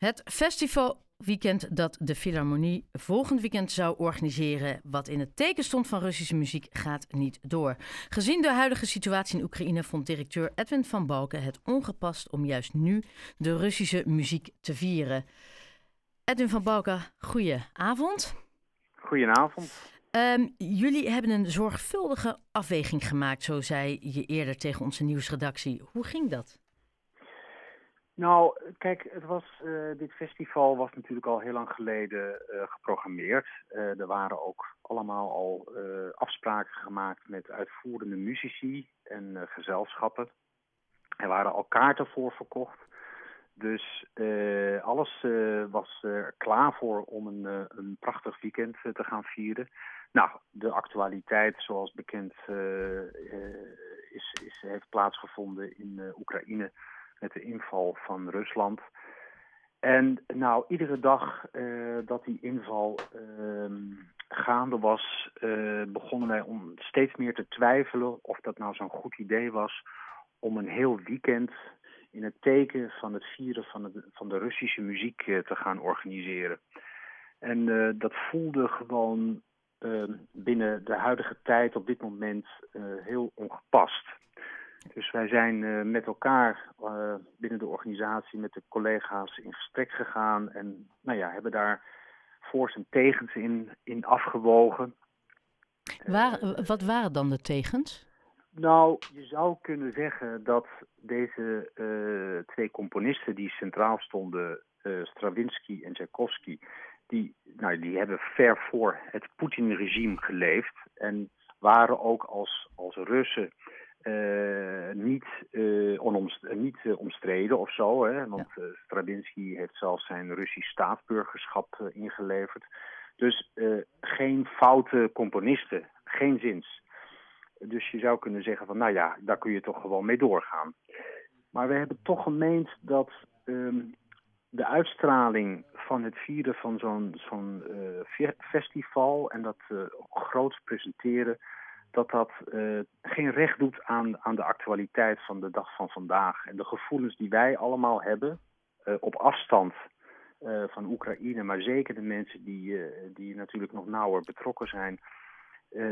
Het festivalweekend dat de Philharmonie volgend weekend zou organiseren, wat in het teken stond van Russische muziek, gaat niet door. Gezien de huidige situatie in Oekraïne vond directeur Edwin van Balken het ongepast om juist nu de Russische muziek te vieren. Edwin van Balken, goedenavond. Goedenavond. Um, jullie hebben een zorgvuldige afweging gemaakt, zo zei je eerder tegen onze nieuwsredactie. Hoe ging dat? Nou, kijk, het was, uh, dit festival was natuurlijk al heel lang geleden uh, geprogrammeerd. Uh, er waren ook allemaal al afspraken gemaakt met uitvoerende muzici en gezelschappen. Er waren al kaarten voor verkocht. Dus alles was er klaar voor om een, een prachtig weekend te gaan vieren. Nou, de actualiteit, zoals bekend, is, is, heeft plaatsgevonden in Oekraïne met de inval van Rusland. En nou, iedere dag uh, dat die inval uh, gaande was, uh, begonnen wij om steeds meer te twijfelen of dat nou zo'n goed idee was om een heel weekend in het teken van het vieren van, van de Russische muziek te gaan organiseren. En dat voelde gewoon ehm, binnen de huidige tijd op dit moment heel ongepast. Dus wij zijn uh, met elkaar uh, binnen de organisatie, met de collega's in gesprek gegaan. En nou ja, hebben daar voor's en tegens in, in afgewogen. Waar, wat waren dan de tegens? Nou, je zou kunnen zeggen dat deze twee componisten die centraal stonden, Stravinsky en Tchaikovsky, die, nou, die hebben ver voor het Poetin-regime geleefd. En waren ook als, als Russen niet, uh, onomst niet uh, omstreden of zo. Hè? Want ja. Stravinsky heeft zelfs zijn Russisch staatsburgerschap ingeleverd. Dus geen foute componisten, geen zins. Dus je zou kunnen zeggen van, nou ja, daar kun je toch gewoon mee doorgaan. Maar we hebben toch gemeend dat um, de uitstraling van het vieren van zo'n zo'n festival en dat groots presenteren dat dat uh, geen recht doet aan, aan de actualiteit van de dag van vandaag. En de gevoelens die wij allemaal hebben uh, op afstand uh, van Oekraïne, maar zeker de mensen die, die natuurlijk nog nauwer betrokken zijn,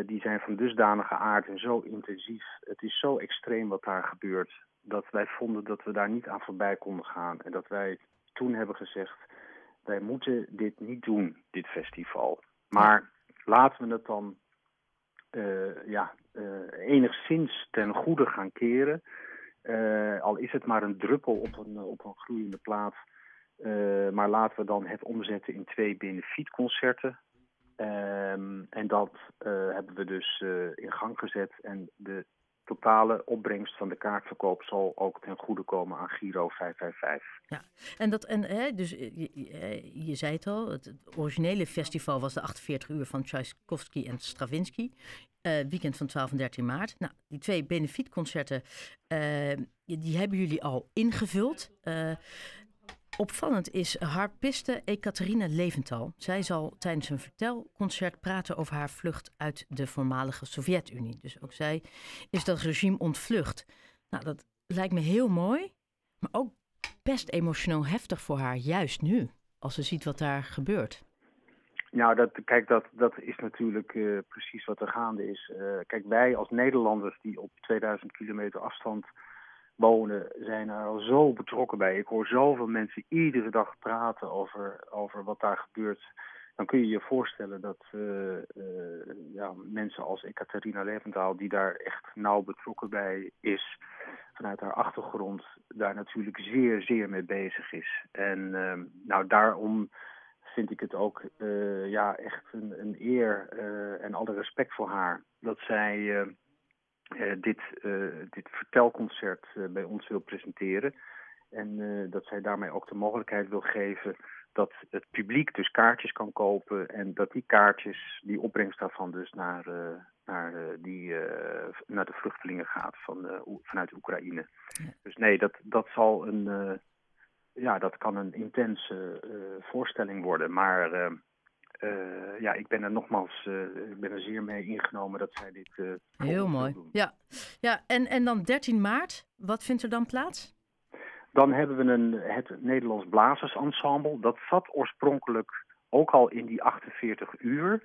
die zijn van dusdanige aard en zo intensief. Het is zo extreem wat daar gebeurt, dat wij vonden dat we daar niet aan voorbij konden gaan. En dat wij toen hebben gezegd, wij moeten dit niet doen, dit festival. Maar laten we het dan ja, uh, enigszins ten goede gaan keren. Uh, al is het maar een druppel op een, op een gloeiende plaat. maar laten we dan het omzetten in twee benefietconcerten. Um, en dat hebben we dus in gang gezet. En de totale opbrengst van de kaartverkoop zal ook ten goede komen aan Giro 555. Ja, en, dat, en hè, dus je, je, zei het al, het, originele festival was de 48 uur van Tchaikovsky en Stravinsky. Uh, weekend van 12 en 13 maart. Nou, die twee benefietconcerten, die hebben jullie al ingevuld. Opvallend is harpiste Ekaterina Leventhal. Zij zal tijdens een vertelconcert praten over haar vlucht uit de voormalige Sovjet-Unie. Dus ook zij is dat regime ontvlucht. Nou, dat lijkt me heel mooi, maar ook best emotioneel heftig voor haar, juist nu, als ze ziet wat daar gebeurt. Nou, dat, kijk, dat, dat is natuurlijk uh, precies wat er gaande is. Uh, kijk, wij als Nederlanders die op 2000 kilometer afstand wonen zijn er al zo betrokken bij. Ik hoor zoveel mensen iedere dag praten over, over wat daar gebeurt. Dan kun je je voorstellen dat uh, uh, ja, mensen als Ekaterina Leventhal, die daar echt nauw betrokken bij is, vanuit haar achtergrond, daar natuurlijk zeer, zeer mee bezig is. En uh, nou, daarom vind ik het ook ja, echt een, een eer en alle respect voor haar dat zij dit, uh, dit vertelconcert uh, bij ons wil presenteren. En dat zij daarmee ook de mogelijkheid wil geven dat het publiek dus kaartjes kan kopen. En dat die kaartjes, die opbrengst daarvan dus naar, naar, die, naar de vluchtelingen gaat van, vanuit Oekraïne. Ja. Dus nee, dat, dat zal een, ja, dat kan een intense voorstelling worden. Maar uh, ja, ik ben er nogmaals uh, ik ben er zeer mee ingenomen dat zij dit. Uh, Heel mooi. Doen. Ja, ja en, en dan 13 maart, wat vindt er dan plaats? Dan hebben we een, het Nederlands Blazersensemble. Dat zat oorspronkelijk ook al in die 48 uur.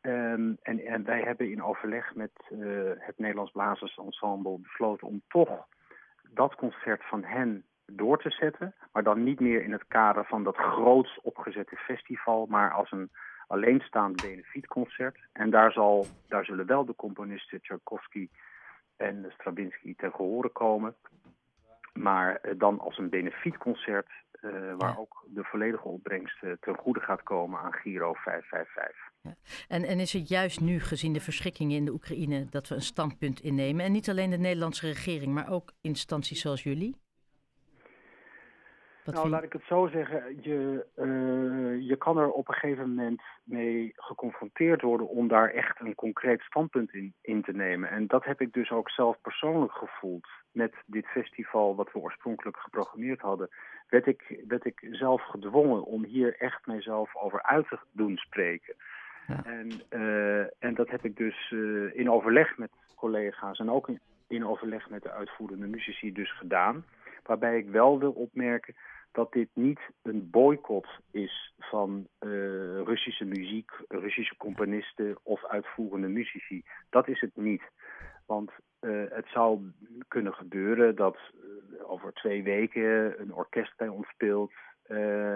Um, en, en, wij hebben in overleg met het Nederlands Blazersensemble besloten om toch dat concert van hen door te zetten. Maar dan niet meer in het kader van dat groots opgezette festival, maar als een alleenstaand benefietconcert. En daar, zal, daar zullen wel de componisten Tchaikovsky en Stravinsky ten gehore komen. Maar uh, dan als een benefietconcert uh, waar ja. ook de volledige opbrengst uh, ten goede gaat komen aan Giro 555. Ja. En, en is het juist nu, gezien de verschrikkingen in de Oekraïne, dat we een standpunt innemen? En niet alleen de Nederlandse regering, maar ook instanties zoals jullie? Wat nou, laat ik het zo zeggen. Je, uh, je kan er op een gegeven moment mee geconfronteerd worden om daar echt een concreet standpunt in, in te nemen. En dat heb ik dus ook zelf persoonlijk gevoeld. Met dit festival wat we oorspronkelijk geprogrammeerd hadden, werd ik, werd ik zelf gedwongen om hier echt mijzelf over uit te doen spreken. Ja. En, uh, en dat heb ik dus uh, in overleg met collega's en ook in, in overleg met de uitvoerende muzici dus gedaan. Waarbij ik wel wil opmerken dat dit niet een boycott is van uh, Russische muziek, Russische componisten of uitvoerende muzici. Dat is het niet. Want uh, het zou kunnen gebeuren dat uh, over twee weken een orkest bij ons speelt.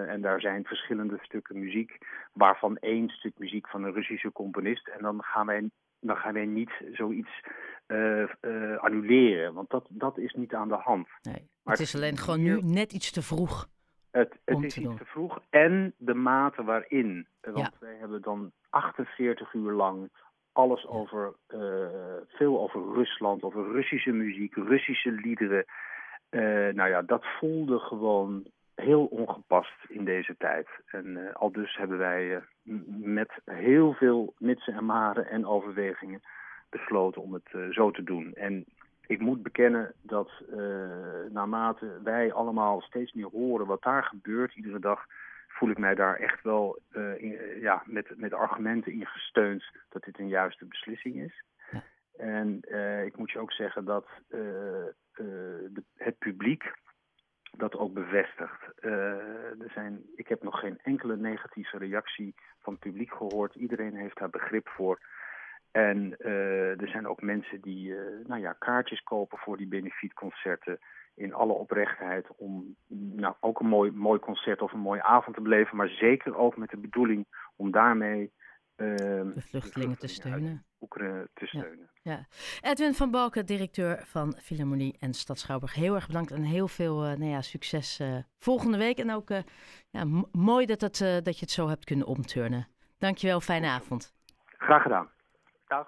En daar zijn verschillende stukken muziek, waarvan één stuk muziek van een Russische componist. En dan gaan wij, dan gaan wij niet zoiets annuleren, want dat, dat is niet aan de hand. Nee, maar het is alleen gewoon nu net iets te vroeg. Het, het is iets te vroeg en de mate waarin. Want ja. wij hebben dan 48 uur lang alles over, uh, veel over Rusland, over Russische muziek, Russische liederen. Nou ja, dat voelde gewoon heel ongepast in deze tijd. En al dus hebben wij met heel veel mitsen en maren en overwegingen besloten om het zo te doen. En ik moet bekennen dat uh, naarmate wij allemaal steeds meer horen wat daar gebeurt iedere dag, voel ik mij daar echt wel in, ja, met, met argumenten in gesteund dat dit een juiste beslissing is. Ja. En ik moet je ook zeggen dat de, het publiek dat ook bevestigt. er zijn, ik heb nog geen enkele negatieve reactie van het publiek gehoord. Iedereen heeft daar begrip voor. En uh, er zijn ook mensen die uh, nou ja, kaartjes kopen voor die benefietconcerten in alle oprechtheid om nou, ook een mooi, mooi concert of een mooie avond te beleven, maar zeker ook met de bedoeling om daarmee uh, de vluchtelingen te steunen. Oekraïne te steunen. Ja, ja. Edwin van Balken, directeur van Philharmonie en Stad Schouwburg. Heel erg bedankt en heel veel nou ja, succes volgende week. En ook ja, mooi dat, het, dat je het zo hebt kunnen omturnen. Dankjewel, fijne avond. Graag gedaan. Dag.